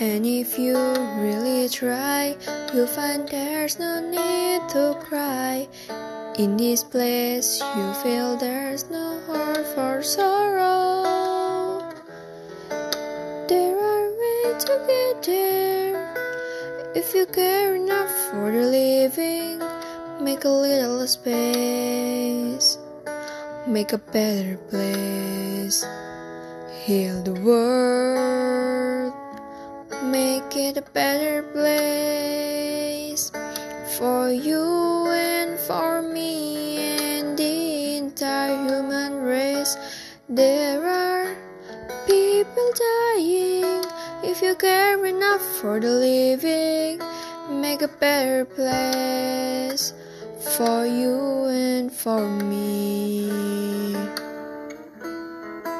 And if you really try, you'll find there's no need to cry. In this place, you feel there's no heart for sorrow. There are ways to get there. If you care enough for the living, make a little space, make a better place, heal the world, it a better place for you and for me and the entire human race. There are people dying. If you care enough for the living, make a better place for you and for me.